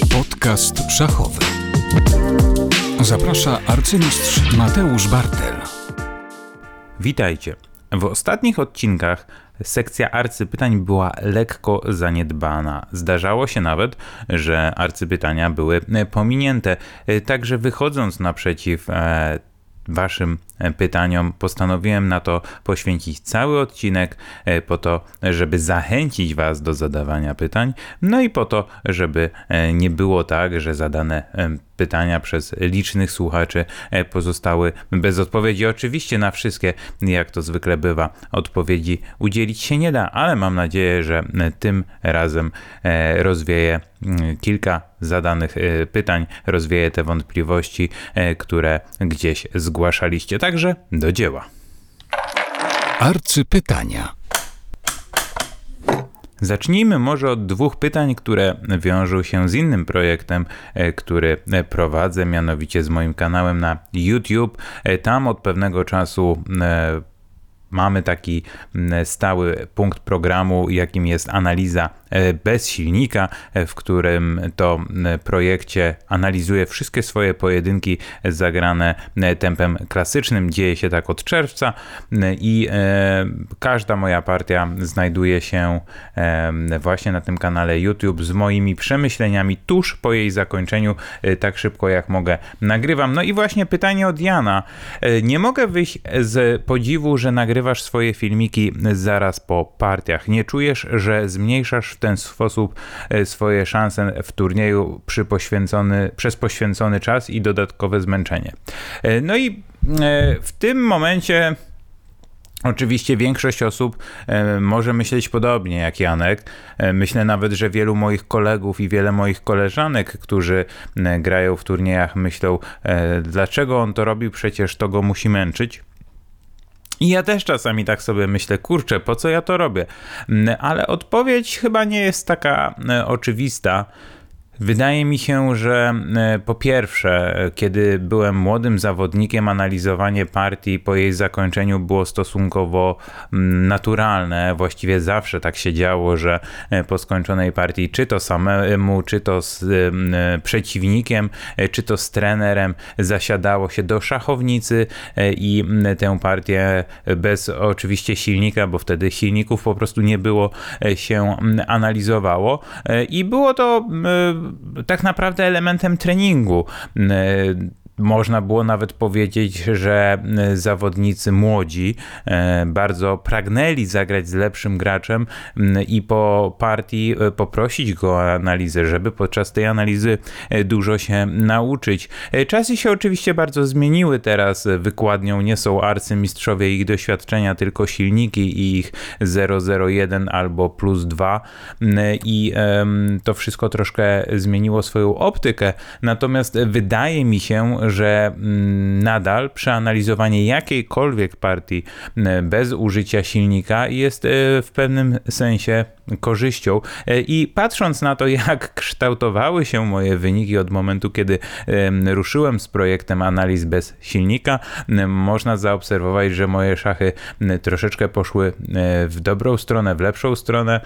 Podcast szachowy. Zaprasza arcymistrz Mateusz Bartel. Witajcie. W ostatnich odcinkach sekcja arcypytań była lekko zaniedbana. Zdarzało się nawet, że arcypytania były pominięte. Także wychodząc naprzeciw e, Waszym e, pytaniom postanowiłem na to poświęcić cały odcinek, e, po to, żeby zachęcić Was do zadawania pytań, no i po to, żeby e, nie było tak, że zadane pytania przez licznych słuchaczy pozostały bez odpowiedzi. Oczywiście na wszystkie, jak to zwykle bywa, odpowiedzi udzielić się nie da, ale mam nadzieję, że tym razem rozwieję kilka zadanych pytań, rozwieję te wątpliwości, które gdzieś zgłaszaliście. Także do dzieła. Arcypytania. Zacznijmy może od dwóch pytań, które wiążą się z innym projektem, który prowadzę, mianowicie z moim kanałem na YouTube. Tam od pewnego czasu mamy taki stały punkt programu, jakim jest analiza E, bez silnika, e, w którym to projekcie analizuje wszystkie swoje pojedynki zagrane e, tempem klasycznym. Dzieje się tak od czerwca i każda moja partia znajduje się właśnie na tym kanale YouTube z moimi przemyśleniami tuż po jej zakończeniu, tak szybko jak mogę nagrywam. No i właśnie pytanie od Jana. Nie mogę wyjść z podziwu, że nagrywasz swoje filmiki zaraz po partiach. Nie czujesz, że zmniejszasz w ten sposób e, swoje szanse w turnieju przy poświęcony, przez poświęcony czas i dodatkowe zmęczenie. E, no i e, w tym momencie Oczywiście większość osób może myśleć podobnie jak Janek. Myślę nawet, że wielu moich kolegów i wiele moich koleżanek, którzy grają w turniejach, myślą, dlaczego on to robi, przecież to go musi męczyć. I ja też czasami tak sobie myślę, kurczę, po co ja to robię? Mm, ale odpowiedź chyba nie jest taka e, oczywista. Wydaje mi się, że e, po pierwsze, kiedy byłem młodym zawodnikiem, analizowanie partii po jej zakończeniu było stosunkowo mm, naturalne. Właściwie zawsze tak się działo, że e, po skończonej partii, czy to samemu, czy to z e, przeciwnikiem, czy to z trenerem, zasiadało się do szachownicy i tę partię bez oczywiście silnika, bo wtedy silników po prostu nie było, się analizowało. I było to tak naprawdę elementem treningu można było nawet powiedzieć, że e, zawodnicy młodzi e, bardzo pragnęli zagrać z lepszym graczem i po partii e, poprosić go o analizę, żeby podczas tej analizy dużo się nauczyć. Czasy się oczywiście bardzo zmieniły teraz. Wykładnią nie są arcymistrzowie ich doświadczenia, tylko silniki i ich 001 albo plus 2 i to wszystko troszkę zmieniło swoją optykę. Natomiast wydaje mi się, że mm, nadal przeanalizowanie jakiejkolwiek partii mm, bez użycia silnika jest e, w pewnym sensie korzyścią. E, I patrząc na to, jak kształtowały się moje wyniki od momentu, kiedy ruszyłem z projektem analiz bez silnika, można zaobserwować, że moje szachy troszeczkę poszły e, w dobrą stronę, w lepszą stronę.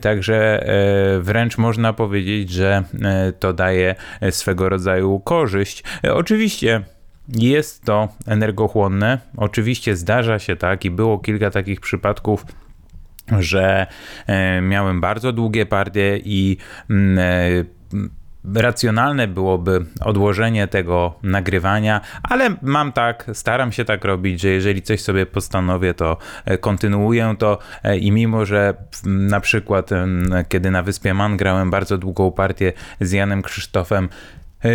Także wręcz można powiedzieć, że to daje swego rodzaju korzyść. Oczywiście jest to energochłonne. Oczywiście zdarza się tak i było kilka takich przypadków że e, miałem bardzo długie partie i mm, e, racjonalne byłoby odłożenie tego nagrywania, ale mam tak, staram się tak robić, że jeżeli coś sobie postanowię, to e, kontynuuję to i mimo, że na przykład kiedy na Wyspie Man grałem bardzo długą partię z Janem Krzysztofem,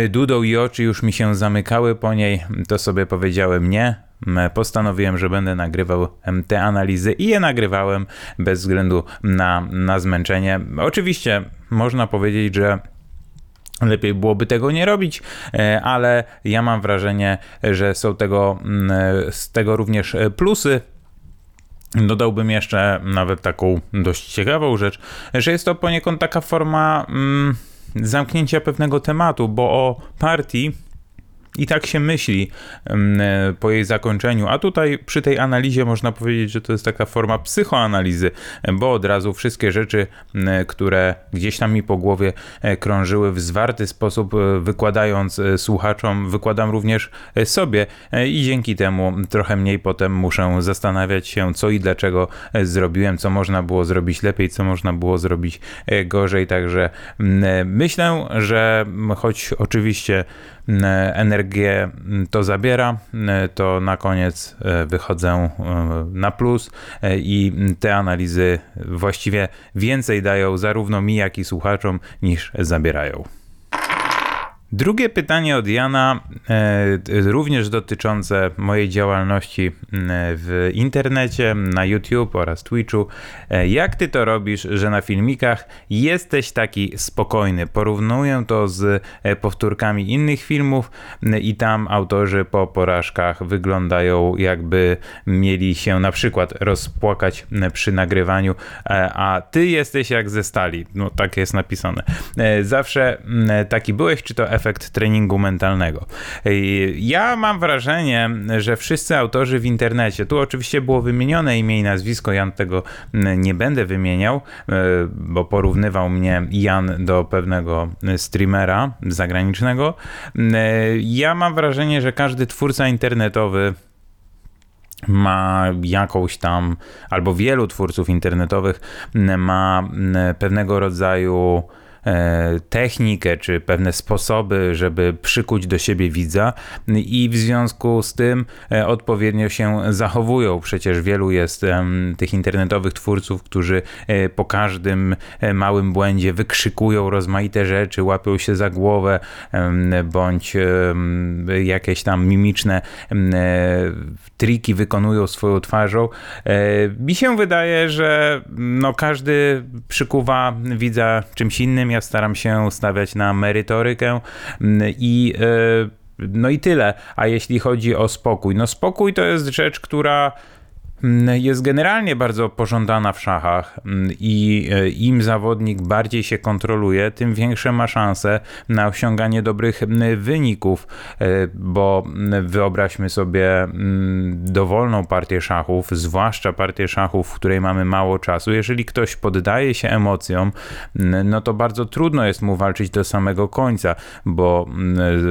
Dudą i oczy już mi się zamykały po niej, to sobie powiedziałem nie, postanowiłem, że będę nagrywał te analizy i je nagrywałem bez względu na, na zmęczenie. Oczywiście można powiedzieć, że Lepiej byłoby tego nie robić, e, ale ja mam wrażenie, że są tego, z tego również plusy. Dodałbym jeszcze nawet taką dość ciekawą rzecz, że jest to poniekąd taka forma zamknięcia pewnego tematu, bo o partii i tak się myśli po jej zakończeniu. A tutaj przy tej analizie można powiedzieć, że to jest taka forma psychoanalizy, bo od razu wszystkie rzeczy, które gdzieś tam mi po głowie e, krążyły w zwarty sposób, e, wykładając e, słuchaczom, wykładam również sobie i dzięki temu trochę mniej potem muszę zastanawiać się, co i dlaczego zrobiłem, co można było zrobić lepiej, co można było zrobić gorzej. Także myślę, że choć oczywiście energię to zabiera, to na koniec wychodzę na plus i te analizy właściwie więcej dają zarówno mi, jak i słuchaczom niż zabierają. Drugie pytanie od Jana, e, również dotyczące mojej działalności w internecie, na YouTube oraz Twitchu. E, jak ty to robisz, że na filmikach jesteś taki spokojny? Porównuję to z e, powtórkami innych filmów i tam autorzy po porażkach wyglądają jakby mieli się na przykład rozpłakać przy nagrywaniu, a ty jesteś jak ze stali. No tak jest napisane. Zawsze taki byłeś, czy to efekt treningu mentalnego. Ja mam wrażenie, że wszyscy autorzy w internecie, tu oczywiście było wymienione imię i nazwisko, Jan tego nie będę wymieniał, e, bo porównywał mnie Jan do pewnego streamera zagranicznego. E, ja mam wrażenie, że każdy twórca internetowy ma jakąś tam, albo wielu twórców internetowych ma pewnego rodzaju technikę czy pewne sposoby, żeby przykuć do siebie widza i w związku z tym e, odpowiednio się zachowują. Przecież wielu jest tych internetowych twórców, którzy e, po każdym małym błędzie wykrzykują rozmaite rzeczy, łapią się za głowę bądź jakieś tam mimiczne triki wykonują swoją twarzą. Mi się wydaje, że no każdy przykuwa widza czymś innym ja staram się stawiać na merytorykę mm, i e, no i tyle. A jeśli chodzi o spokój, no spokój to jest rzecz, która jest generalnie bardzo pożądana w szachach mm, i e, im zawodnik bardziej się kontroluje, tym większe ma szanse na osiąganie dobrych mm, wyników, e, bo wyobraźmy sobie dowolną partię szachów, zwłaszcza partię szachów, w której mamy mało czasu. Jeżeli ktoś poddaje się emocjom, no to bardzo trudno jest mu walczyć do samego końca, bo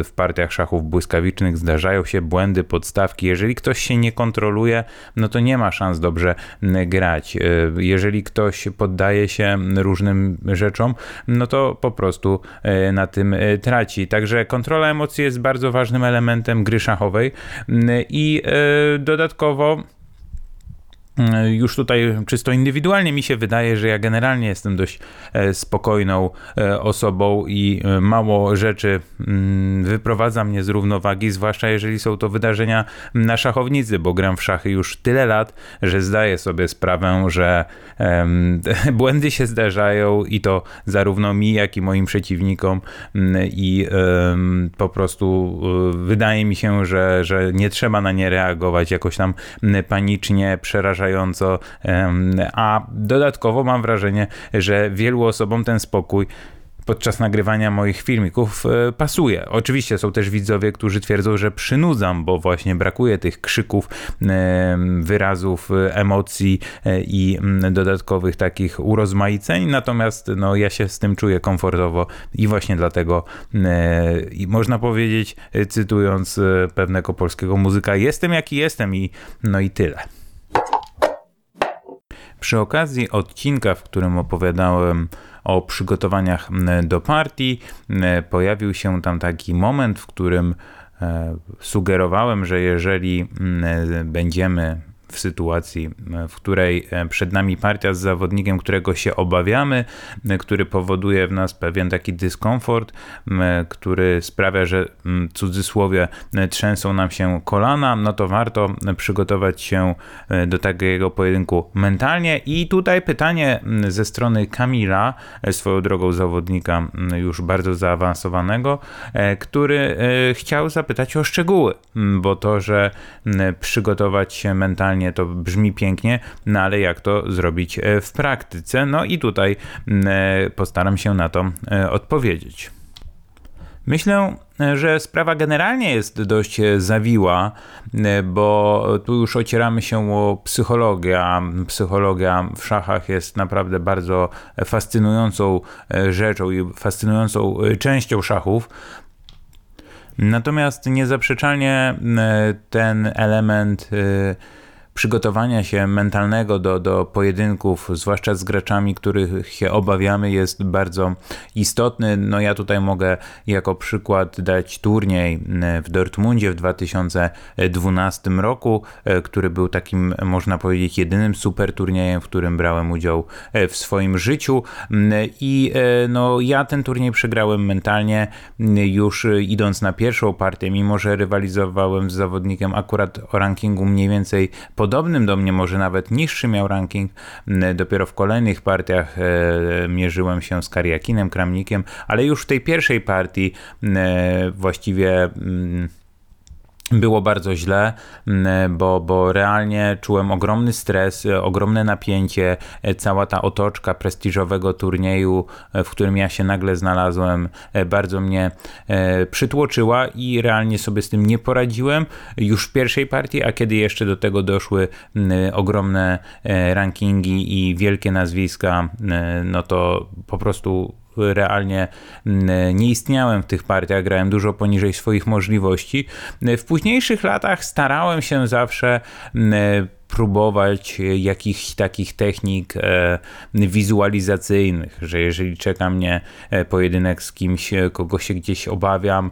w partiach szachów błyskawicznych zdarzają się błędy, podstawki. Jeżeli ktoś się nie kontroluje, no to nie ma ma szans dobrze grać. E, jeżeli ktoś poddaje się różnym rzeczom, no to po prostu e, na tym e, traci. Także kontrola emocji jest bardzo ważnym elementem gry szachowej i dodatkowo już tutaj czysto indywidualnie mi się wydaje, że ja generalnie jestem dość e, spokojną e, osobą i mało rzeczy mm, wyprowadza mnie z równowagi, zwłaszcza jeżeli są to wydarzenia na szachownicy, bo gram w szachy już tyle lat, że zdaję sobie sprawę, że błędy się zdarzają i to zarówno mi, jak i moim przeciwnikom mm, i po prostu wydaje mi się, że, że nie trzeba na nie reagować jakoś tam panicznie, przerażająco a dodatkowo mam wrażenie, że wielu osobom ten spokój podczas nagrywania moich filmików e, pasuje. Oczywiście są też widzowie, którzy twierdzą, że przynudzam, bo właśnie brakuje tych krzyków, wyrazów, emocji e, i dodatkowych takich urozmaiceń, natomiast no, ja się z tym czuję komfortowo i właśnie dlatego można powiedzieć, cytując e, pewnego polskiego muzyka, jestem jaki jestem i no i tyle. Przy okazji odcinka, w którym opowiadałem o przygotowaniach do partii, pojawił się tam taki moment, w którym e, sugerowałem, że jeżeli będziemy w sytuacji, w której e, przed nami partia z zawodnikiem, którego się obawiamy, e, który powoduje w nas pewien taki dyskomfort, który sprawia, że w cudzysłowie e, trzęsą nam się kolana, no to warto przygotować się do takiego pojedynku mentalnie. I tutaj pytanie ze strony Kamila, swoją drogą zawodnika już bardzo zaawansowanego, który chciał zapytać o szczegóły, bo to, że przygotować się mentalnie to brzmi pięknie, no ale jak to zrobić e, w praktyce? No i tutaj e, postaram się na to e, odpowiedzieć. Myślę, że sprawa generalnie jest dość zawiła, bo tu już ocieramy się o psychologię, a psychologia w szachach jest naprawdę bardzo fascynującą rzeczą i fascynującą częścią szachów. Natomiast niezaprzeczalnie ten element przygotowania się mentalnego do, do pojedynków, zwłaszcza z graczami, których się obawiamy, jest bardzo istotny. No ja tutaj mogę jako przykład dać turniej w Dortmundzie w 2012 roku, e, który był takim, można powiedzieć, jedynym super turniejem, w którym brałem udział e, w swoim życiu. I e, no, ja ten turniej przegrałem mentalnie, już idąc na pierwszą partię, mimo że rywalizowałem z zawodnikiem akurat o rankingu mniej więcej po podobnym do mnie, może nawet niższy miał ranking. Dopiero w kolejnych partiach e, mierzyłem się z Kariakinem, Kramnikiem, ale już w tej pierwszej partii właściwie było bardzo źle, mm, bo, bo realnie czułem ogromny stres, ogromne napięcie. Cała ta otoczka prestiżowego turnieju, w którym ja się nagle znalazłem, bardzo mnie e, przytłoczyła i realnie sobie z tym nie poradziłem już w pierwszej partii, a kiedy jeszcze do tego doszły mm, ogromne e, rankingi i wielkie nazwiska, e, no to po prostu realnie mm, nie istniałem w tych partiach, grałem dużo poniżej swoich możliwości. W późniejszych latach starałem się zawsze mm, próbować jakichś takich technik e, wizualizacyjnych, że jeżeli czeka mnie e, pojedynek z kimś, e, kogo się gdzieś obawiam,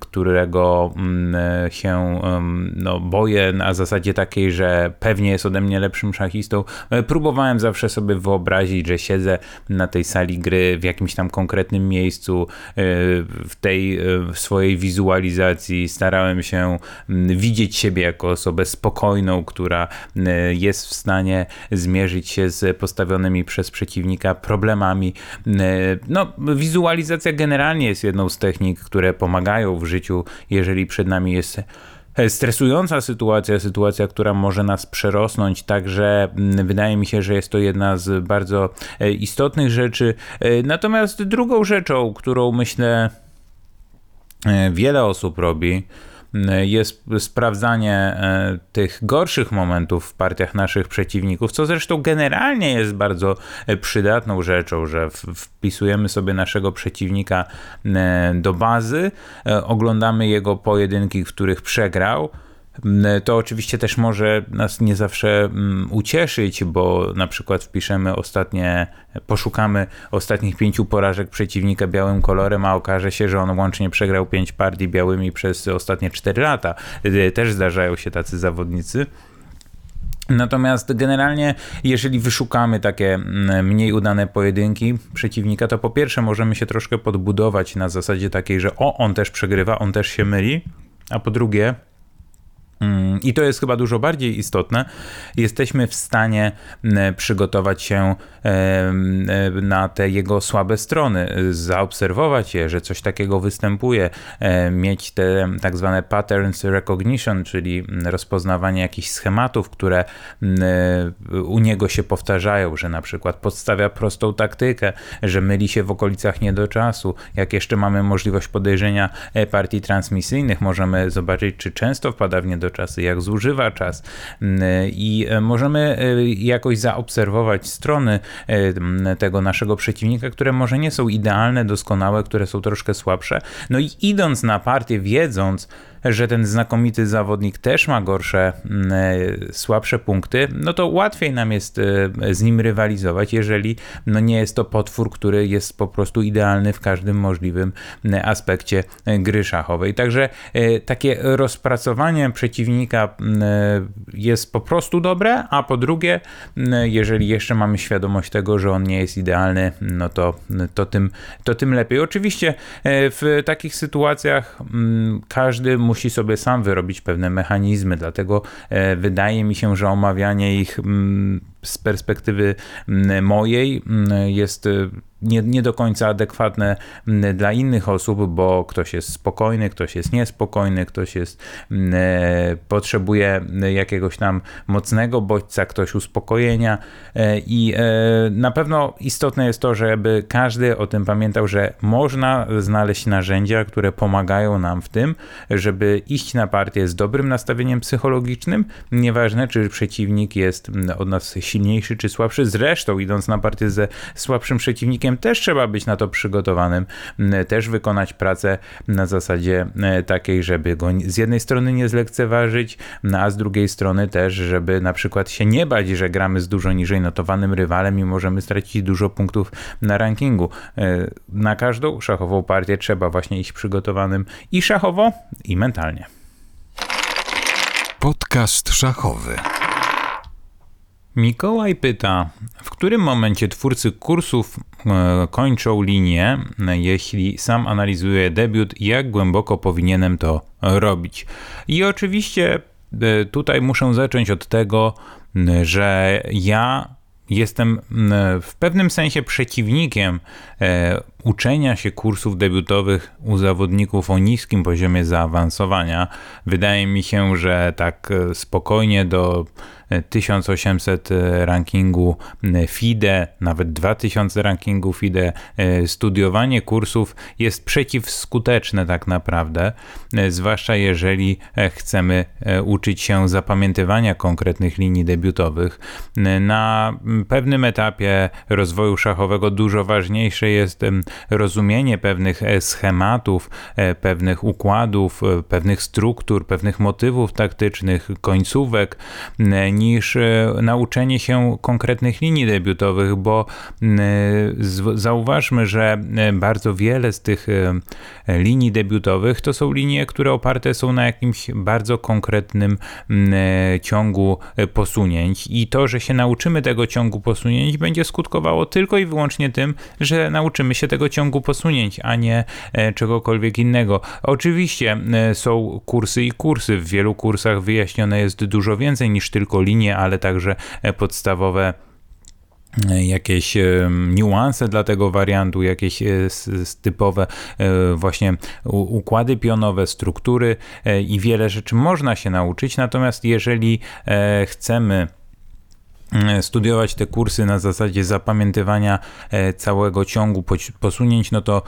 którego się no, boję na zasadzie takiej, że pewnie jest ode mnie lepszym szachistą, próbowałem zawsze sobie wyobrazić, że siedzę na tej sali gry w jakimś tam konkretnym miejscu, w tej swojej wizualizacji starałem się widzieć siebie jako osobę spokojną, która która e, jest w stanie zmierzyć się z postawionymi przez przeciwnika problemami. E, no, wizualizacja generalnie jest jedną z technik, które pomagają w życiu, jeżeli przed nami jest e, stresująca sytuacja, sytuacja, która może nas przerosnąć, także wydaje mi się, że jest to jedna z bardzo istotnych rzeczy. Natomiast drugą rzeczą, którą myślę wiele osób robi, jest sprawdzanie e, tych gorszych momentów w partiach naszych przeciwników, co zresztą generalnie jest bardzo e, przydatną rzeczą, że wpisujemy sobie naszego przeciwnika e, do bazy, oglądamy jego pojedynki, w których przegrał to oczywiście też może nas nie zawsze mm, ucieszyć, bo na przykład wpiszemy ostatnie, poszukamy ostatnich pięciu porażek przeciwnika białym kolorem, a okaże się, że on łącznie przegrał pięć partii białymi przez ostatnie cztery lata. Y, też zdarzają się tacy zawodnicy. Natomiast generalnie, jeżeli wyszukamy takie mm, mniej udane pojedynki przeciwnika, to po pierwsze możemy się troszkę podbudować na zasadzie takiej, że o, on też przegrywa, on też się myli, a po drugie, Mm, I to jest chyba dużo bardziej istotne. Jesteśmy w stanie przygotować się na te jego słabe strony, zaobserwować je, że coś takiego występuje, mieć te tak zwane patterns recognition, czyli rozpoznawanie jakichś schematów, które u niego się powtarzają, że na przykład podstawia prostą taktykę, że myli się w okolicach niedoczasu. Jak jeszcze mamy możliwość podejrzenia e, partii transmisyjnych, możemy zobaczyć, czy często wpada w niedoczasu czasy, jak zużywa czas mm, i e, możemy e, jakoś zaobserwować strony e, tego naszego przeciwnika, które może nie są idealne, doskonałe, które są troszkę słabsze. No i idąc na partię, wiedząc, że ten znakomity zawodnik też ma gorsze, mm, e, słabsze punkty, no to łatwiej nam jest e, z nim rywalizować, jeżeli no nie jest to potwór, który jest po prostu idealny w każdym możliwym mm, aspekcie e, gry szachowej. Także takie rozpracowanie przeciwnika mm, jest po prostu dobre, a po drugie, jeżeli jeszcze mamy świadomość tego, że on nie jest idealny, no to, to, tym, to tym lepiej. Oczywiście w takich sytuacjach każdy musi musi sobie sam wyrobić pewne mechanizmy, dlatego e, wydaje mi się, że omawianie ich mm, z perspektywy mm, mojej mm, jest e, nie, nie do końca adekwatne dla innych osób, bo ktoś jest spokojny, ktoś jest niespokojny, ktoś jest potrzebuje jakiegoś tam mocnego bodźca, ktoś uspokojenia i na pewno istotne jest to, żeby każdy o tym pamiętał, że można znaleźć narzędzia, które pomagają nam w tym, żeby iść na partię z dobrym nastawieniem psychologicznym, nieważne czy przeciwnik jest od nas silniejszy czy słabszy. Zresztą idąc na partię ze słabszym przeciwnikiem też trzeba być na to przygotowanym, też wykonać pracę na zasadzie e, takiej, żeby go z jednej strony nie zlekceważyć, a z drugiej strony też, żeby na przykład się nie bać, że gramy z dużo niżej notowanym rywalem i możemy stracić dużo punktów na rankingu. E, na każdą szachową partię trzeba właśnie iść przygotowanym i szachowo, i mentalnie. Podcast szachowy. Mikołaj pyta, w którym momencie twórcy kursów e, kończą linię, jeśli sam analizuję debiut, jak głęboko powinienem to robić? I oczywiście e, tutaj muszę zacząć od tego, że ja jestem w pewnym sensie przeciwnikiem e, uczenia się kursów debiutowych u zawodników o niskim poziomie zaawansowania. Wydaje mi się, że tak spokojnie do 1800 e, rankingu e, FIDE, nawet 2000 rankingu FIDE, e, studiowanie kursów jest przeciwskuteczne tak naprawdę, zwłaszcza jeżeli chcemy uczyć się zapamiętywania konkretnych linii debiutowych. Na pewnym etapie rozwoju szachowego dużo ważniejsze jest rozumienie pewnych schematów, pewnych układów, pewnych struktur, pewnych motywów taktycznych, końcówek, niż e, nauczenie się konkretnych linii debiutowych, bo zauważmy, że e, bardzo wiele z tych e, linii debiutowych to są linie, które oparte są na jakimś bardzo konkretnym ciągu posunięć i to, że się nauczymy tego ciągu posunięć będzie skutkowało tylko i wyłącznie tym, że nauczymy się tego ciągu posunięć, a nie czegokolwiek innego. Oczywiście są kursy i kursy. W wielu kursach wyjaśnione jest dużo więcej niż tylko linie, ale także e, podstawowe e, jakieś e, niuanse dla tego wariantu, jakieś typowe właśnie układy pionowe, struktury i wiele rzeczy można się nauczyć. Natomiast jeżeli chcemy studiować te kursy na zasadzie zapamiętywania całego ciągu posunięć, no to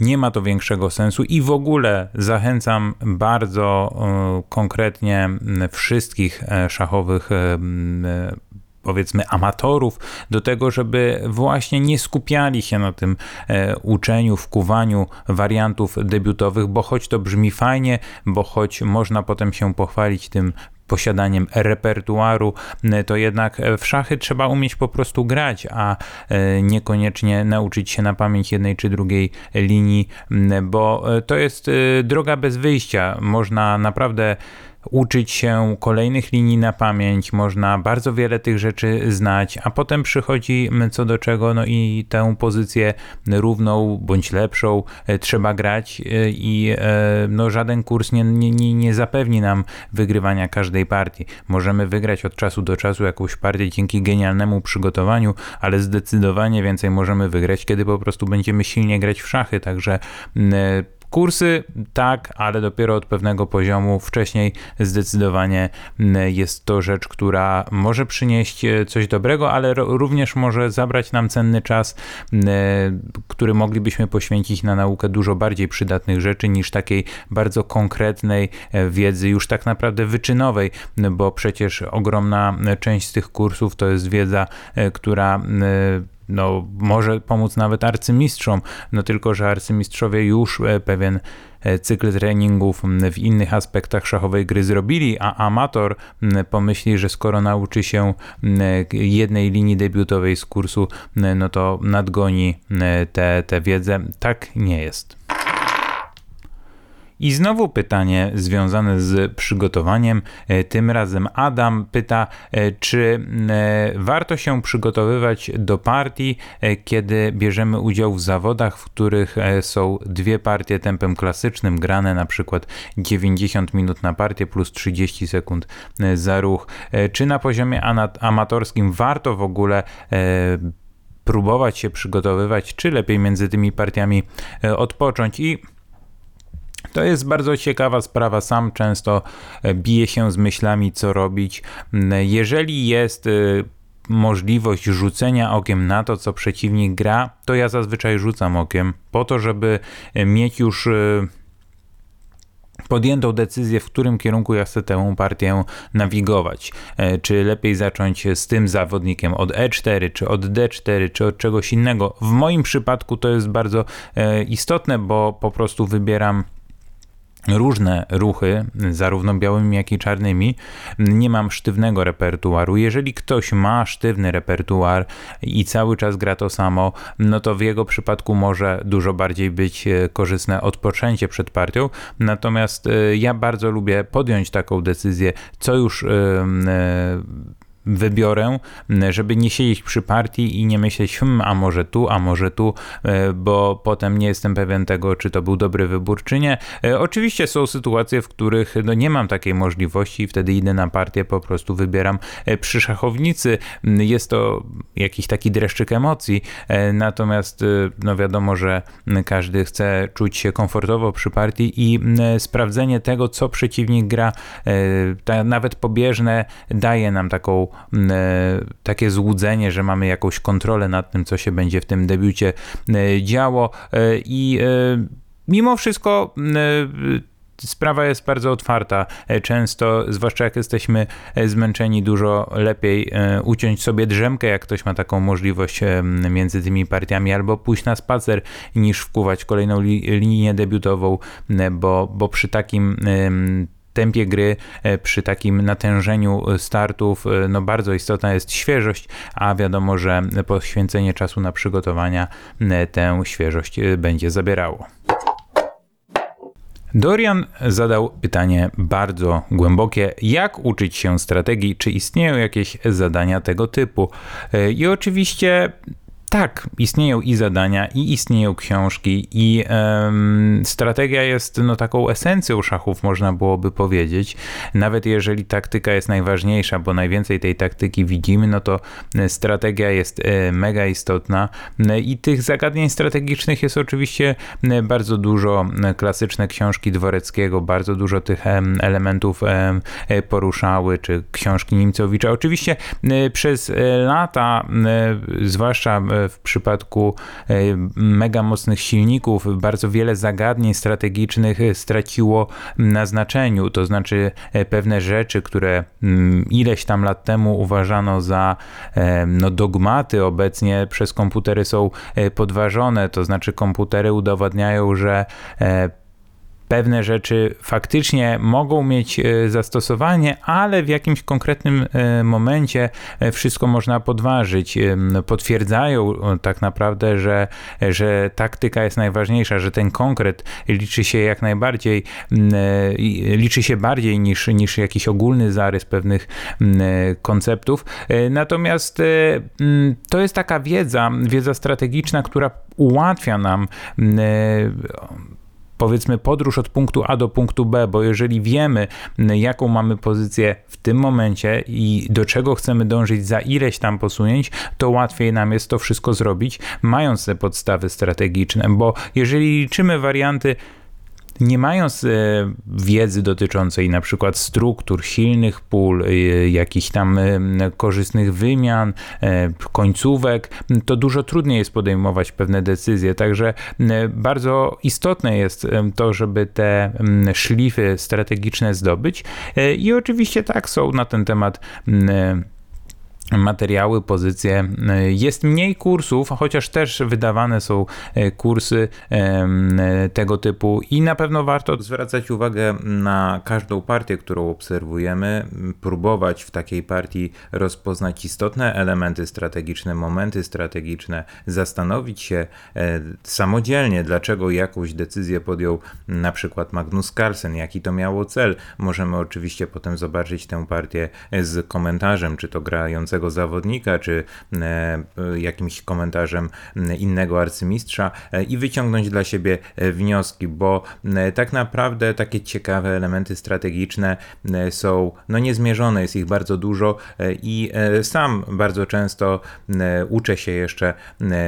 nie ma to większego sensu i w ogóle zachęcam bardzo e, konkretnie wszystkich e, szachowych e, powiedzmy amatorów do tego, żeby właśnie nie skupiali się na tym uczeniu, wkuwaniu wariantów debiutowych, bo choć to brzmi fajnie, bo choć można potem się pochwalić tym posiadaniem repertuaru, to jednak w szachy trzeba umieć po prostu grać, a e, niekoniecznie nauczyć się na pamięć jednej czy drugiej linii, bo e, to jest e, droga bez wyjścia. Można naprawdę uczyć się kolejnych linii na pamięć, można bardzo wiele tych rzeczy znać, a potem przychodzi co do czego, no i tę pozycję równą bądź lepszą e, trzeba grać e, i e, no, żaden kurs nie, nie, nie zapewni nam wygrywania każdej partii. Możemy wygrać od czasu do czasu jakąś partię dzięki genialnemu przygotowaniu, ale zdecydowanie więcej możemy wygrać, kiedy po prostu będziemy silnie grać w szachy, także Kursy tak, ale dopiero od pewnego poziomu. Wcześniej zdecydowanie mm, jest to rzecz, która może przynieść e, coś dobrego, ale również może zabrać nam cenny czas, mm, e, który moglibyśmy poświęcić na naukę dużo bardziej przydatnych rzeczy niż takiej bardzo konkretnej e, wiedzy, już tak naprawdę wyczynowej, bo przecież ogromna część z tych kursów to jest wiedza, która mm, no, może pomóc nawet arcymistrzom, no tylko, że arcymistrzowie już e, pewien e, cykl treningów w innych aspektach szachowej gry zrobili, a amator pomyśli, że skoro nauczy się jednej linii debiutowej z kursu, no to nadgoni tę wiedzę. Tak nie jest. I znowu pytanie związane z przygotowaniem. E, tym razem Adam pyta, e, czy e, warto się przygotowywać do partii, kiedy bierzemy udział w zawodach, w których są dwie partie tempem klasycznym, grane na przykład 90 minut na partię plus 30 sekund za ruch. Czy na poziomie amatorskim warto w ogóle próbować się przygotowywać, czy lepiej między tymi partiami odpocząć i to jest bardzo ciekawa sprawa. Sam często biję się z myślami, co robić. Jeżeli jest możliwość rzucenia okiem na to, co przeciwnik gra, to ja zazwyczaj rzucam okiem po to, żeby mieć już podjętą decyzję, w którym kierunku ja chcę tę partię nawigować. E, czy lepiej zacząć z tym zawodnikiem od E4, czy od D4, czy od czegoś innego. W moim przypadku to jest bardzo e, istotne, bo po prostu wybieram różne ruchy, zarówno białymi, jak i czarnymi. Nie mam sztywnego repertuaru. Jeżeli ktoś ma sztywny repertuar i cały czas gra to samo, no to w jego przypadku może dużo bardziej być e, korzystne odpoczęcie przed partią. Natomiast e, ja bardzo lubię podjąć taką decyzję, co już e, wybiorę, żeby nie siedzieć przy partii i nie myśleć, hmm, a może tu, a może tu, e, bo potem nie jestem pewien tego, czy to był dobry wybór, czy nie. E, oczywiście są sytuacje, w których no, nie mam takiej możliwości i wtedy idę na partię, po prostu wybieram e, przy szachownicy. Jest to jakiś taki dreszczyk emocji, natomiast no wiadomo, że każdy chce czuć się komfortowo przy partii i sprawdzenie tego, co przeciwnik gra, nawet pobieżne, daje nam taką takie złudzenie, że mamy jakąś kontrolę nad tym, co się będzie w tym debiucie e, działo e, i mimo wszystko sprawa jest bardzo otwarta. Często, zwłaszcza jak jesteśmy zmęczeni, dużo lepiej uciąć sobie drzemkę, jak ktoś ma taką możliwość między tymi partiami, albo pójść na spacer, niż wkuwać kolejną li linię debiutową, bo, bo przy takim tempie gry, e, przy takim natężeniu startów, e, no bardzo istotna jest świeżość, a wiadomo, że poświęcenie czasu na przygotowania e, tę świeżość będzie zabierało. Dorian zadał pytanie bardzo głębokie: jak uczyć się strategii? Czy istnieją jakieś zadania tego typu? I oczywiście tak, istnieją i zadania, i istnieją książki, i um, strategia jest no, taką esencją szachów, można byłoby powiedzieć. Nawet jeżeli taktyka jest najważniejsza, bo najwięcej tej taktyki widzimy, no to e, strategia jest e, mega istotna. E, I tych zagadnień strategicznych jest oczywiście bardzo dużo. Klasyczne książki Dworeckiego bardzo dużo tych elementów poruszały, czy książki Nimcowicza. Oczywiście przez lata, zwłaszcza w przypadku e, mega mocnych silników bardzo wiele zagadnień strategicznych straciło na znaczeniu. To znaczy e, pewne rzeczy, które mm, ileś tam lat temu uważano za e, no, dogmaty, obecnie przez komputery są podważone. To znaczy komputery udowadniają, że pewne rzeczy faktycznie mogą mieć e, zastosowanie, ale w jakimś konkretnym e, momencie e, wszystko można podważyć. Potwierdzają tak naprawdę, że, że taktyka jest najważniejsza, że ten konkret liczy się jak najbardziej, liczy się bardziej niż, niż jakiś ogólny zarys pewnych konceptów. Natomiast to jest taka wiedza, wiedza strategiczna, która ułatwia nam powiedzmy podróż od punktu A do punktu B, bo jeżeli wiemy, jaką mamy pozycję w tym momencie i do czego chcemy dążyć za ileś tam posunięć, to łatwiej nam jest to wszystko zrobić, mając te podstawy strategiczne, bo jeżeli liczymy warianty nie mając e, wiedzy dotyczącej na przykład struktur, silnych pól, e, jakichś tam e, korzystnych wymian, końcówek, to dużo trudniej jest podejmować pewne decyzje. Także bardzo istotne jest to, żeby te szlify strategiczne zdobyć. I oczywiście tak są na ten temat materiały, pozycje. Jest mniej kursów, chociaż też wydawane są e, kursy tego typu i na pewno warto zwracać uwagę na każdą partię, którą obserwujemy, próbować w takiej partii rozpoznać istotne elementy strategiczne, momenty strategiczne, zastanowić się e, samodzielnie, dlaczego jakąś decyzję podjął na przykład Magnus Carlsen, jaki to miało cel. Możemy oczywiście potem zobaczyć tę partię z komentarzem, czy to grającego początkującego zawodnika, czy jakimś komentarzem innego arcymistrza i wyciągnąć dla siebie wnioski, bo tak naprawdę takie ciekawe elementy strategiczne są no niezmierzone, jest ich bardzo dużo i sam bardzo często uczę się jeszcze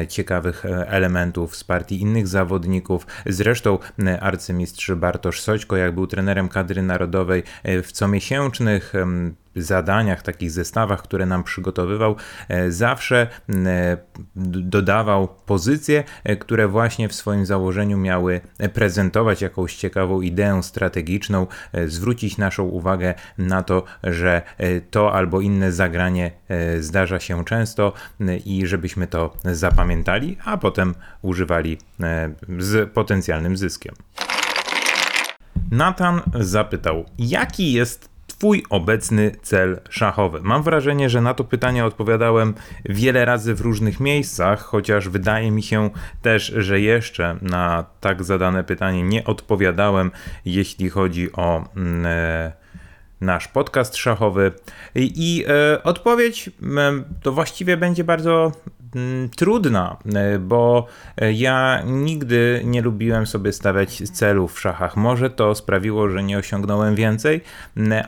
ciekawych elementów z partii innych zawodników. Zresztą arcymistrz Bartosz Soćko, jak był trenerem kadry narodowej w comiesięcznych zadaniach, takich zestawach, które nam przygotowywał, e, zawsze e, dodawał pozycje, e, które właśnie w swoim założeniu miały prezentować jakąś ciekawą ideę strategiczną, zwrócić naszą uwagę na to, że to albo inne zagranie zdarza się często i żebyśmy to zapamiętali, a potem używali z potencjalnym zyskiem. Nathan zapytał, jaki jest Twój obecny cel szachowy? Mam wrażenie, że na to pytanie odpowiadałem wiele razy w różnych miejscach, chociaż wydaje mi się też, że jeszcze na tak zadane pytanie nie odpowiadałem, jeśli chodzi o. Mm, e, nasz podcast szachowy. I, i e, odpowiedź e, to właściwie będzie bardzo Mm, trudna, e, bo e, ja nigdy nie lubiłem sobie stawiać celów w szachach. Może to sprawiło, że nie osiągnąłem więcej,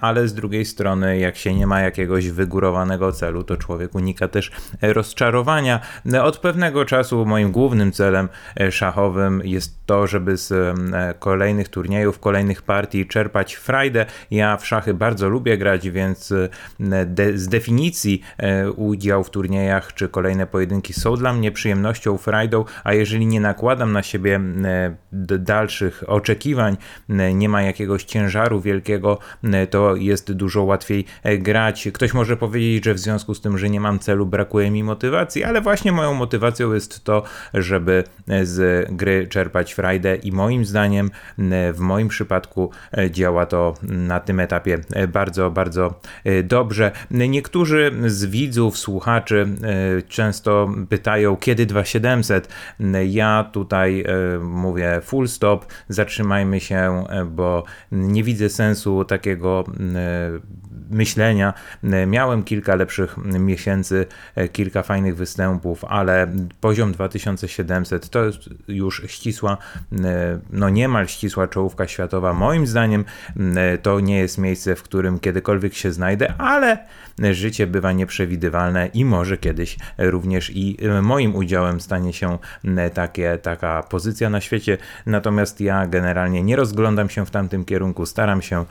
ale z drugiej strony, jak się nie ma jakiegoś wygórowanego celu, to człowiek unika też rozczarowania. Od pewnego czasu moim głównym celem e, szachowym jest to, żeby z kolejnych turniejów, kolejnych partii czerpać frajdę. Ja w szachy bardzo lubię grać, więc de z definicji udział w turniejach czy kolejne pojedynki są dla mnie przyjemnością, frajdą, a jeżeli nie nakładam na siebie e, dalszych oczekiwań, e, nie ma jakiegoś ciężaru wielkiego, e, to jest dużo łatwiej grać. Ktoś może powiedzieć, że w związku z tym, że nie mam celu, brakuje mi motywacji, ale właśnie moją motywacją jest to, żeby z gry czerpać frajdę i moim zdaniem w moim przypadku działa to na tym etapie bardzo, bardzo dobrze. Niektórzy z widzów, słuchaczy często pytają, kiedy 2700. Ja tutaj e, mówię full stop, zatrzymajmy się, e, bo nie widzę sensu takiego e, myślenia. Miałem kilka lepszych miesięcy, kilka fajnych występów, ale poziom 2700 to jest już ścisła, no niemal ścisła czołówka światowa. Moim zdaniem to nie jest miejsce, w którym kiedykolwiek się znajdę, ale życie bywa nieprzewidywalne i może kiedyś również i moim udziałem stanie się takie, taka pozycja na świecie. Natomiast ja generalnie nie rozglądam się w tamtym kierunku, staram się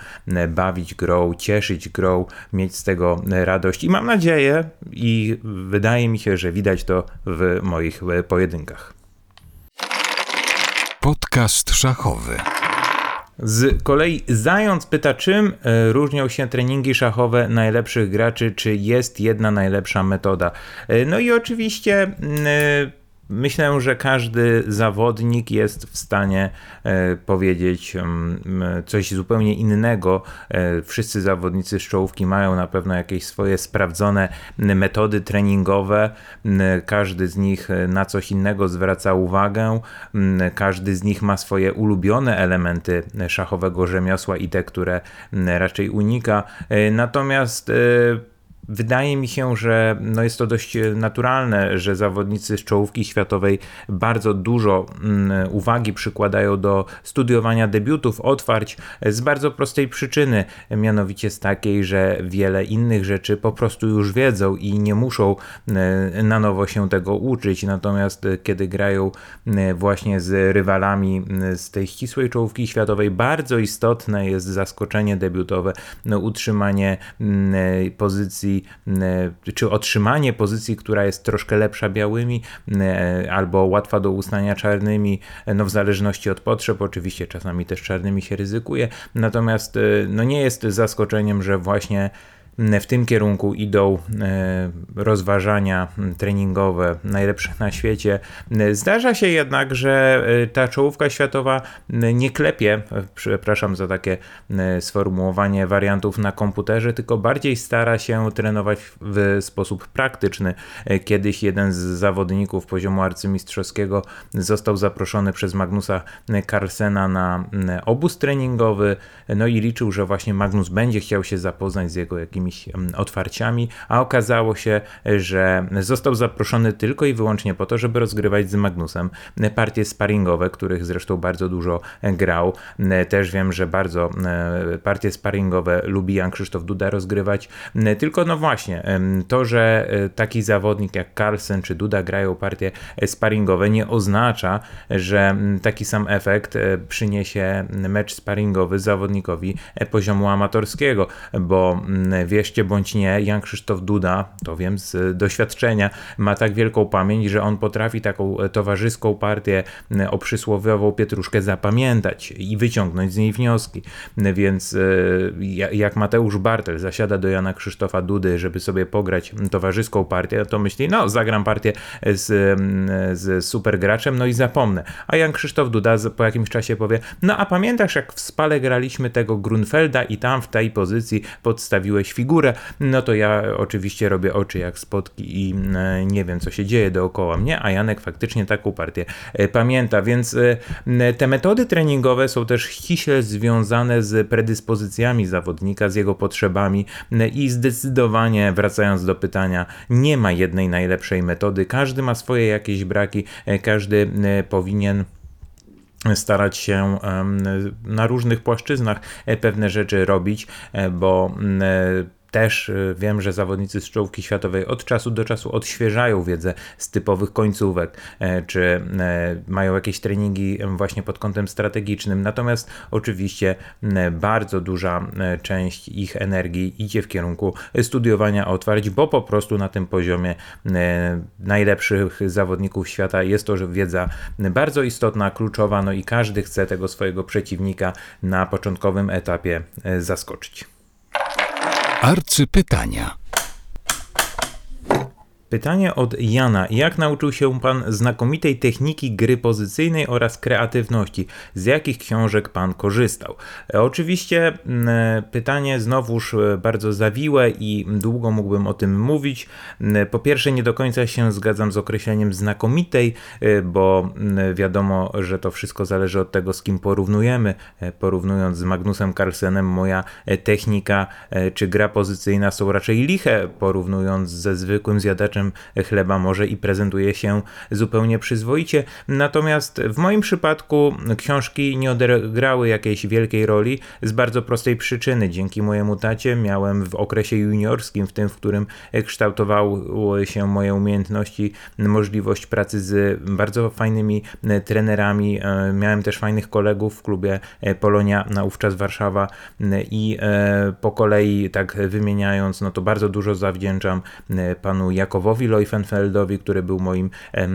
bawić grą, cieszyć grą, mieć z tego radość i mam nadzieję i wydaje mi się, że widać to w moich pojedynkach. Podcast szachowy. Z kolei Zając pyta, czym e, różnią się treningi szachowe najlepszych graczy, czy jest jedna najlepsza metoda. E, no i oczywiście mm, e, Myślę, że każdy zawodnik jest w stanie e, powiedzieć mm, coś zupełnie innego. E, wszyscy zawodnicy z czołówki mają na pewno jakieś swoje sprawdzone metody treningowe. Każdy z nich e, na coś innego zwraca uwagę. Każdy z nich ma swoje ulubione elementy szachowego rzemiosła i te, które raczej unika. Natomiast Wydaje mi się, że no jest to dość e, naturalne, że zawodnicy z czołówki światowej bardzo dużo mm, uwagi przykładają do studiowania debiutów, otwarć z bardzo prostej przyczyny, mianowicie z takiej, że wiele innych rzeczy po prostu już wiedzą i nie muszą e, na nowo się tego uczyć. Natomiast e, kiedy grają właśnie z rywalami z tej ścisłej czołówki światowej, bardzo istotne jest zaskoczenie debiutowe, no, utrzymanie pozycji E, czy otrzymanie pozycji, która jest troszkę lepsza białymi, e, albo łatwa do uznania czarnymi, e, no w zależności od potrzeb, oczywiście czasami też czarnymi się ryzykuje, natomiast no nie jest zaskoczeniem, że właśnie w tym kierunku idą e, rozważania treningowe najlepsze na świecie. Zdarza się jednak, że e, ta czołówka światowa nie klepie, przepraszam za takie e, sformułowanie wariantów na komputerze, tylko bardziej stara się trenować w sposób praktyczny. Kiedyś jeden z zawodników poziomu arcymistrzowskiego został zaproszony przez Magnusa Carlsena na obóz treningowy, no i liczył, że właśnie Magnus będzie chciał się zapoznać z jego jakimiś jakimiś mm, otwarciami, a okazało się, że został zaproszony tylko i wyłącznie po to, żeby rozgrywać z Magnusem partie sparingowe, których zresztą bardzo dużo grał. Też wiem, że bardzo partie sparingowe lubi Jan Krzysztof Duda rozgrywać, tylko no właśnie, to, że taki zawodnik jak Carlsen czy Duda grają partie sparingowe nie oznacza, że taki sam efekt przyniesie mecz sparingowy zawodnikowi poziomu amatorskiego, bo mm, wierzcie bądź nie, Jan Krzysztof Duda, to wiem z doświadczenia, ma tak wielką pamięć, że on potrafi taką towarzyską partię o przysłowiową pietruszkę zapamiętać i wyciągnąć z niej wnioski. Więc y, jak Mateusz Bartel zasiada do Jana Krzysztofa Dudy, żeby sobie pograć towarzyską partię, to myśli, no zagram partię z, z super graczem, no i zapomnę. A Jan Krzysztof Duda po jakimś czasie powie, no a pamiętasz jak w Spale graliśmy tego Grunfelda i tam w tej pozycji podstawiłeś figurę, no to ja oczywiście robię oczy jak spotki i e, nie wiem co się dzieje dookoła mnie, a Janek faktycznie taką partię e, pamięta, więc e, te metody treningowe są też ściśle związane z predyspozycjami zawodnika, z jego potrzebami i zdecydowanie wracając do pytania, nie ma jednej najlepszej metody, każdy ma swoje jakieś braki, każdy powinien starać się na różnych płaszczyznach e, pewne rzeczy robić, e, bo też y, wiem, że zawodnicy z czołówki światowej od czasu do czasu odświeżają wiedzę z typowych końcówek, e, czy e, mają jakieś treningi właśnie pod kątem strategicznym. Natomiast oczywiście bardzo duża e, część ich energii idzie w kierunku studiowania otwarć, bo po prostu na tym poziomie najlepszych zawodników świata jest to, wiedza bardzo istotna, kluczowa, no i każdy chce tego swojego przeciwnika na początkowym etapie zaskoczyć. Arcypytania. Pytanie od Jana. Jak nauczył się Pan znakomitej techniki gry pozycyjnej oraz kreatywności? Z jakich książek Pan korzystał? E, oczywiście mm, pytanie znowuż e, bardzo zawiłe i długo mógłbym o tym mówić. Mm, po pierwsze, nie do końca się zgadzam z określeniem znakomitej, e, bo mm, wiadomo, że to wszystko zależy od tego, z kim porównujemy. Porównując z Magnusem Carlsenem, moja technika czy gra pozycyjna są raczej liche, porównując ze zwykłym zjadaczem chleba może i prezentuje się zupełnie przyzwoicie. Natomiast w moim przypadku książki nie odegrały jakiejś wielkiej roli z bardzo prostej przyczyny. Dzięki mojemu tacie miałem w okresie juniorskim, w tym, w którym kształtowały się moje umiejętności, możliwość pracy z bardzo fajnymi trenerami. E, miałem też fajnych kolegów w klubie e, Polonia, naówczas Warszawa i e, po kolei tak wymieniając, no to bardzo dużo zawdzięczam panu Jakowowi Pawłowi Leufenfeldowi, który był moim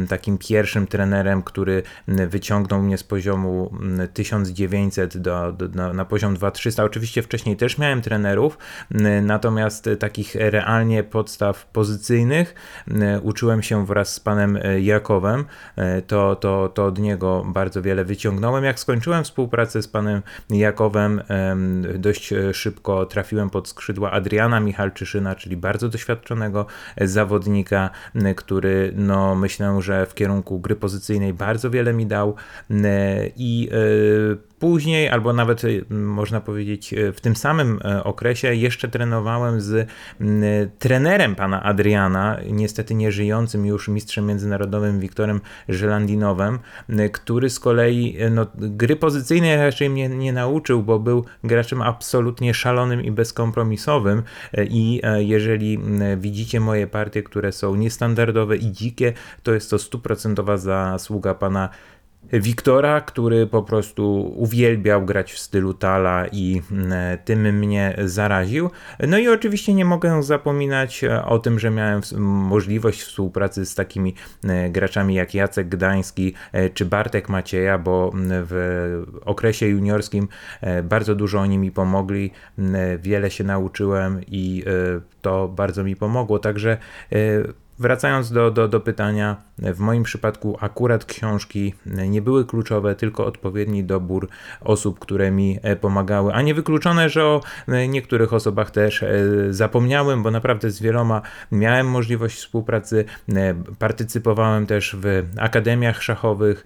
takim pierwszym trenerem, który wyciągnął mnie z poziomu 1900 do, do, na, na poziom 2300. Oczywiście wcześniej też miałem trenerów, natomiast takich realnie podstaw pozycyjnych uczyłem się wraz z panem e, Jakowem. E, to, to, to od niego bardzo wiele wyciągnąłem. Jak skończyłem współpracę z panem Jakowem, dość e, szybko trafiłem pod skrzydła Adriana Michalczyszyna, czyli bardzo doświadczonego zawodnika który no, myślę, że w kierunku gry pozycyjnej bardzo wiele mi dał i e, Później, albo nawet y, można powiedzieć y, w tym samym y, okresie, jeszcze trenowałem z trenerem pana Adriana, niestety nieżyjącym już mistrzem międzynarodowym Wiktorem Żelandinowem, który z kolei no, gry pozycyjnej raczej mnie nie nauczył, bo był graczem absolutnie szalonym i bezkompromisowym. I jeżeli widzicie moje partie, które są niestandardowe i dzikie, to jest to stuprocentowa zasługa pana Wiktora, który po prostu uwielbiał grać w stylu Tala i mm, tym mnie zaraził. No i oczywiście nie mogę zapominać e, o tym, że miałem możliwość współpracy z takimi e, graczami jak Jacek Gdański e, czy Bartek Macieja, bo w okresie juniorskim bardzo dużo oni mi pomogli, wiele się nauczyłem i to bardzo mi pomogło. Także wracając do, do, do pytania, w moim przypadku akurat książki nie były kluczowe, tylko odpowiedni dobór osób, które mi pomagały, a nie wykluczone, że o niektórych osobach też zapomniałem, bo naprawdę z wieloma miałem możliwość współpracy, partycypowałem też w akademiach szachowych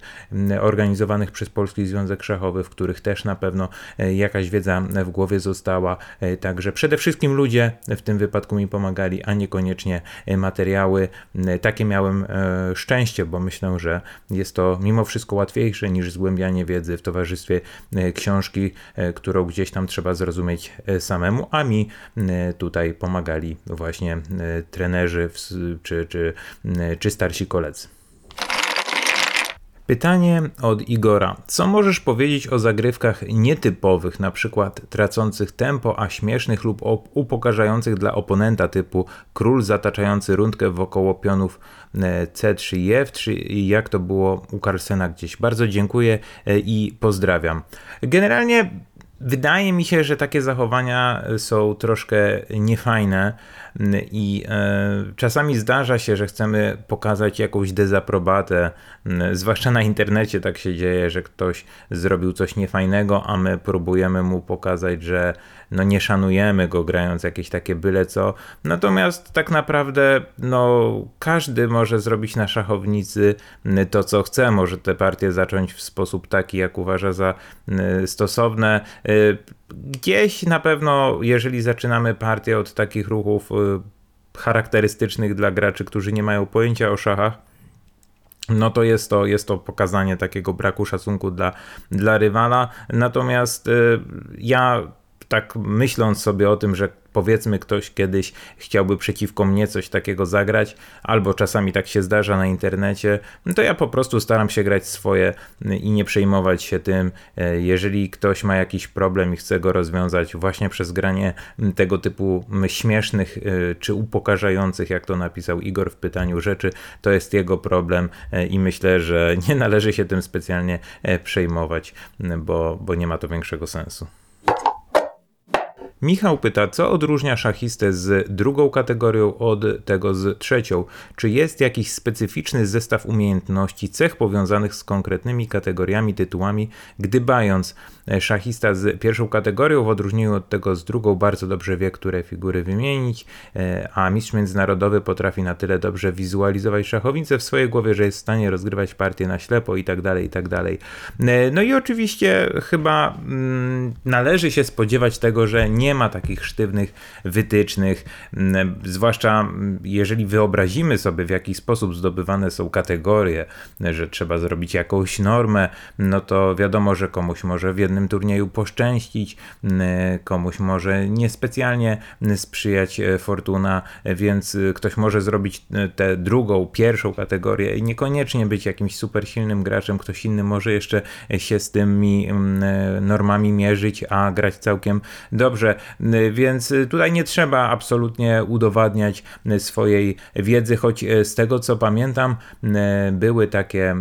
organizowanych przez Polski Związek Szachowy, w których też na pewno jakaś wiedza w głowie została, także przede wszystkim ludzie w tym wypadku mi pomagali, a niekoniecznie materiały. Takie miałem e, szczęście, bo myślę, że jest to mimo wszystko łatwiejsze niż zgłębianie wiedzy w towarzystwie e, książki, e, którą gdzieś tam trzeba zrozumieć samemu, a mi tutaj pomagali właśnie trenerzy czy, czy, czy starsi koledzy. Pytanie od Igora. Co możesz powiedzieć o zagrywkach nietypowych, na przykład tracących tempo, a śmiesznych lub upokarzających dla oponenta typu król zataczający rundkę wokoło pionów e, C3 i F3 i jak to było u Carlsena gdzieś. Bardzo dziękuję e, i pozdrawiam. Generalnie wydaje mi się, że takie zachowania są troszkę niefajne i e, czasami zdarza się, że chcemy pokazać jakąś dezaprobatę, zwłaszcza na internecie tak się dzieje, że ktoś zrobił coś niefajnego, a my próbujemy mu pokazać, że no nie szanujemy go grając jakieś takie byle co. Natomiast tak naprawdę no każdy może zrobić na szachownicy to co chce, może te partie zacząć w sposób taki jak uważa za stosowne. Y, gdzieś na pewno, jeżeli zaczynamy partię od takich ruchów y, charakterystycznych dla graczy, którzy nie mają pojęcia o szachach, no to jest to, jest to pokazanie takiego braku szacunku dla, dla rywala. Natomiast y, ja tak myśląc sobie o tym, że powiedzmy ktoś kiedyś chciałby przeciwko mnie coś takiego zagrać, albo czasami tak się zdarza na internecie, no to ja po prostu staram się grać swoje i nie przejmować się tym. E, jeżeli ktoś ma jakiś problem i chce go rozwiązać właśnie przez granie tego typu śmiesznych e, czy upokarzających, jak to napisał Igor w pytaniu rzeczy, to jest jego problem e, i myślę, że nie należy się tym specjalnie przejmować, bo, bo nie ma to większego sensu. Michał pyta, co odróżnia szachistę z drugą kategorią od tego z trzecią? Czy jest jakiś specyficzny zestaw umiejętności, cech powiązanych z konkretnymi kategoriami, tytułami, gdybając E, szachista z pierwszą kategorią, w odróżnieniu od tego z drugą, bardzo dobrze wie, które figury wymienić, e, a mistrz międzynarodowy potrafi na tyle dobrze wizualizować szachownicę w swojej głowie, że jest w stanie rozgrywać partię na ślepo i tak dalej, i tak dalej. E, no i oczywiście chyba mm, należy się spodziewać tego, że nie ma takich sztywnych wytycznych, mm, zwłaszcza mm, jeżeli wyobrazimy sobie, w jaki sposób zdobywane są kategorie, że trzeba zrobić jakąś normę, no to wiadomo, że komuś może w jednym turnieju poszczęścić, komuś może niespecjalnie sprzyjać e, fortuna, więc e, ktoś może zrobić e, tę drugą, pierwszą kategorię i niekoniecznie być jakimś super silnym graczem, ktoś inny może jeszcze się z tymi normami mierzyć, a grać całkiem dobrze, więc tutaj nie trzeba absolutnie udowadniać swojej wiedzy, choć z tego co pamiętam były takie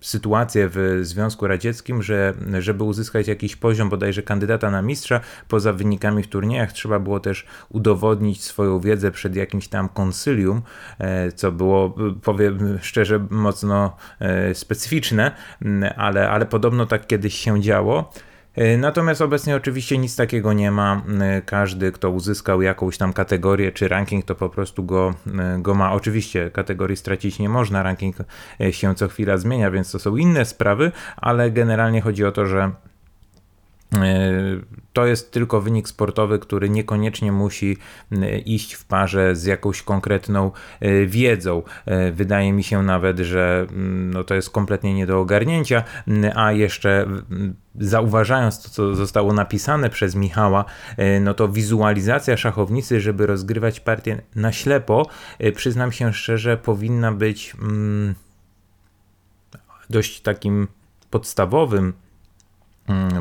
sytuację w Związku Radzieckim, że żeby uzyskać jakiś poziom bodajże kandydata na mistrza, poza wynikami w turniejach trzeba było też udowodnić swoją wiedzę przed jakimś tam konsylium, co było, powiem szczerze, mocno specyficzne, ale, ale podobno tak kiedyś się działo. E, natomiast obecnie oczywiście nic takiego nie ma. E, każdy, kto uzyskał jakąś tam kategorię czy ranking, to po prostu go, e, go ma. Oczywiście kategorii stracić nie można, ranking się co chwila zmienia, więc to są inne sprawy, ale generalnie chodzi o to, że to jest tylko wynik sportowy, który niekoniecznie musi iść w parze z jakąś konkretną wiedzą. Wydaje mi się nawet, że no to jest kompletnie nie do ogarnięcia, a jeszcze zauważając to, co zostało napisane przez Michała, no to wizualizacja szachownicy, żeby rozgrywać partię na ślepo, przyznam się szczerze, powinna być dość takim podstawowym mm,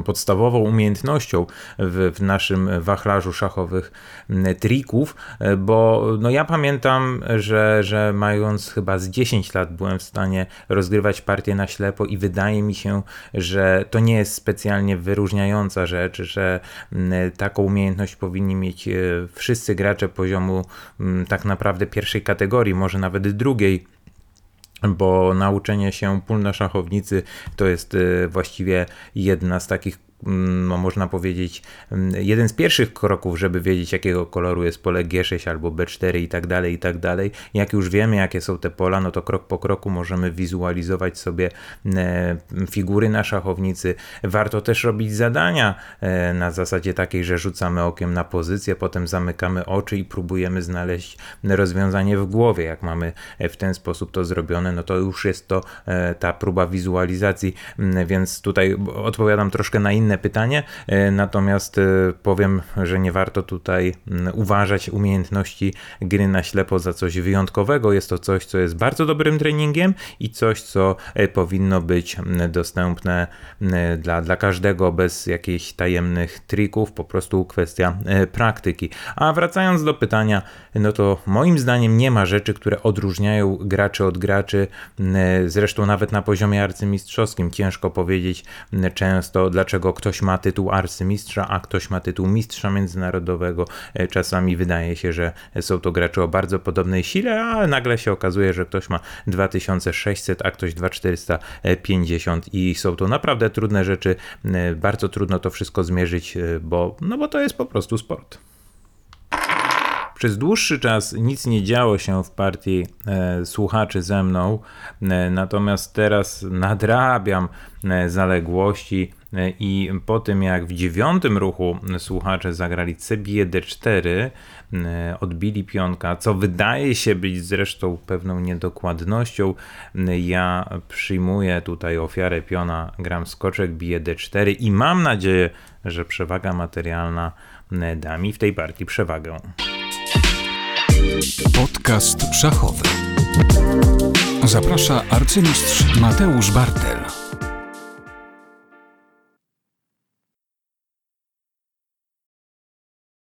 podstawową umiejętnością w, w, naszym wachlarzu szachowych mm, trików, e, bo no ja pamiętam, że, że mając chyba z 10 lat byłem w stanie rozgrywać partię na ślepo i wydaje mi się, że to nie jest specjalnie wyróżniająca rzecz, że mm, taką umiejętność powinni mieć e, wszyscy gracze poziomu tak naprawdę pierwszej kategorii, może nawet drugiej bo nauczenie się pól na szachownicy to jest e, właściwie jedna z takich można powiedzieć, mm, jeden z pierwszych kroków, żeby wiedzieć, jakiego koloru jest pole G6 albo B4 i tak dalej, i tak dalej. Jak już wiemy, jakie są te pola, no to krok po kroku możemy wizualizować sobie mm, figury na szachownicy. Warto też robić zadania e, na zasadzie takiej, że rzucamy okiem na pozycję, potem zamykamy oczy i próbujemy znaleźć rozwiązanie w głowie. Jak mamy e, w ten sposób to zrobione, no to już jest to e, ta próba wizualizacji, więc tutaj odpowiadam troszkę na inne inne pytanie, e, natomiast e, powiem, że nie warto tutaj uważać umiejętności gry na ślepo za coś wyjątkowego. Jest to coś, co jest bardzo dobrym treningiem i coś, co e, powinno być dostępne dla, dla każdego bez jakichś tajemnych trików, po prostu kwestia praktyki. A wracając do pytania, no to moim zdaniem nie ma rzeczy, które odróżniają graczy od graczy, zresztą nawet na poziomie arcymistrzowskim ciężko powiedzieć często, dlaczego ktoś ma tytuł arcymistrza, a ktoś ma tytuł mistrza międzynarodowego. E, czasami wydaje się, że są to gracze o bardzo podobnej sile, a nagle się okazuje, że ktoś ma 2600, a ktoś 2450 i są to naprawdę trudne rzeczy. E, bardzo trudno to wszystko zmierzyć, e, bo, no bo to jest po prostu sport. Przez dłuższy czas nic nie działo się w partii e, słuchaczy ze mną, e, natomiast teraz nadrabiam e, zaległości i po tym jak w dziewiątym ruchu słuchacze zagrali C bije D4, e, odbili pionka, co wydaje się być zresztą pewną niedokładnością, e, ja przyjmuję tutaj ofiarę piona, gram skoczek bije D4 i mam nadzieję, że przewaga materialna da mi w tej partii przewagę. Podcast szachowy. Zaprasza arcymistrz Mateusz Bartel.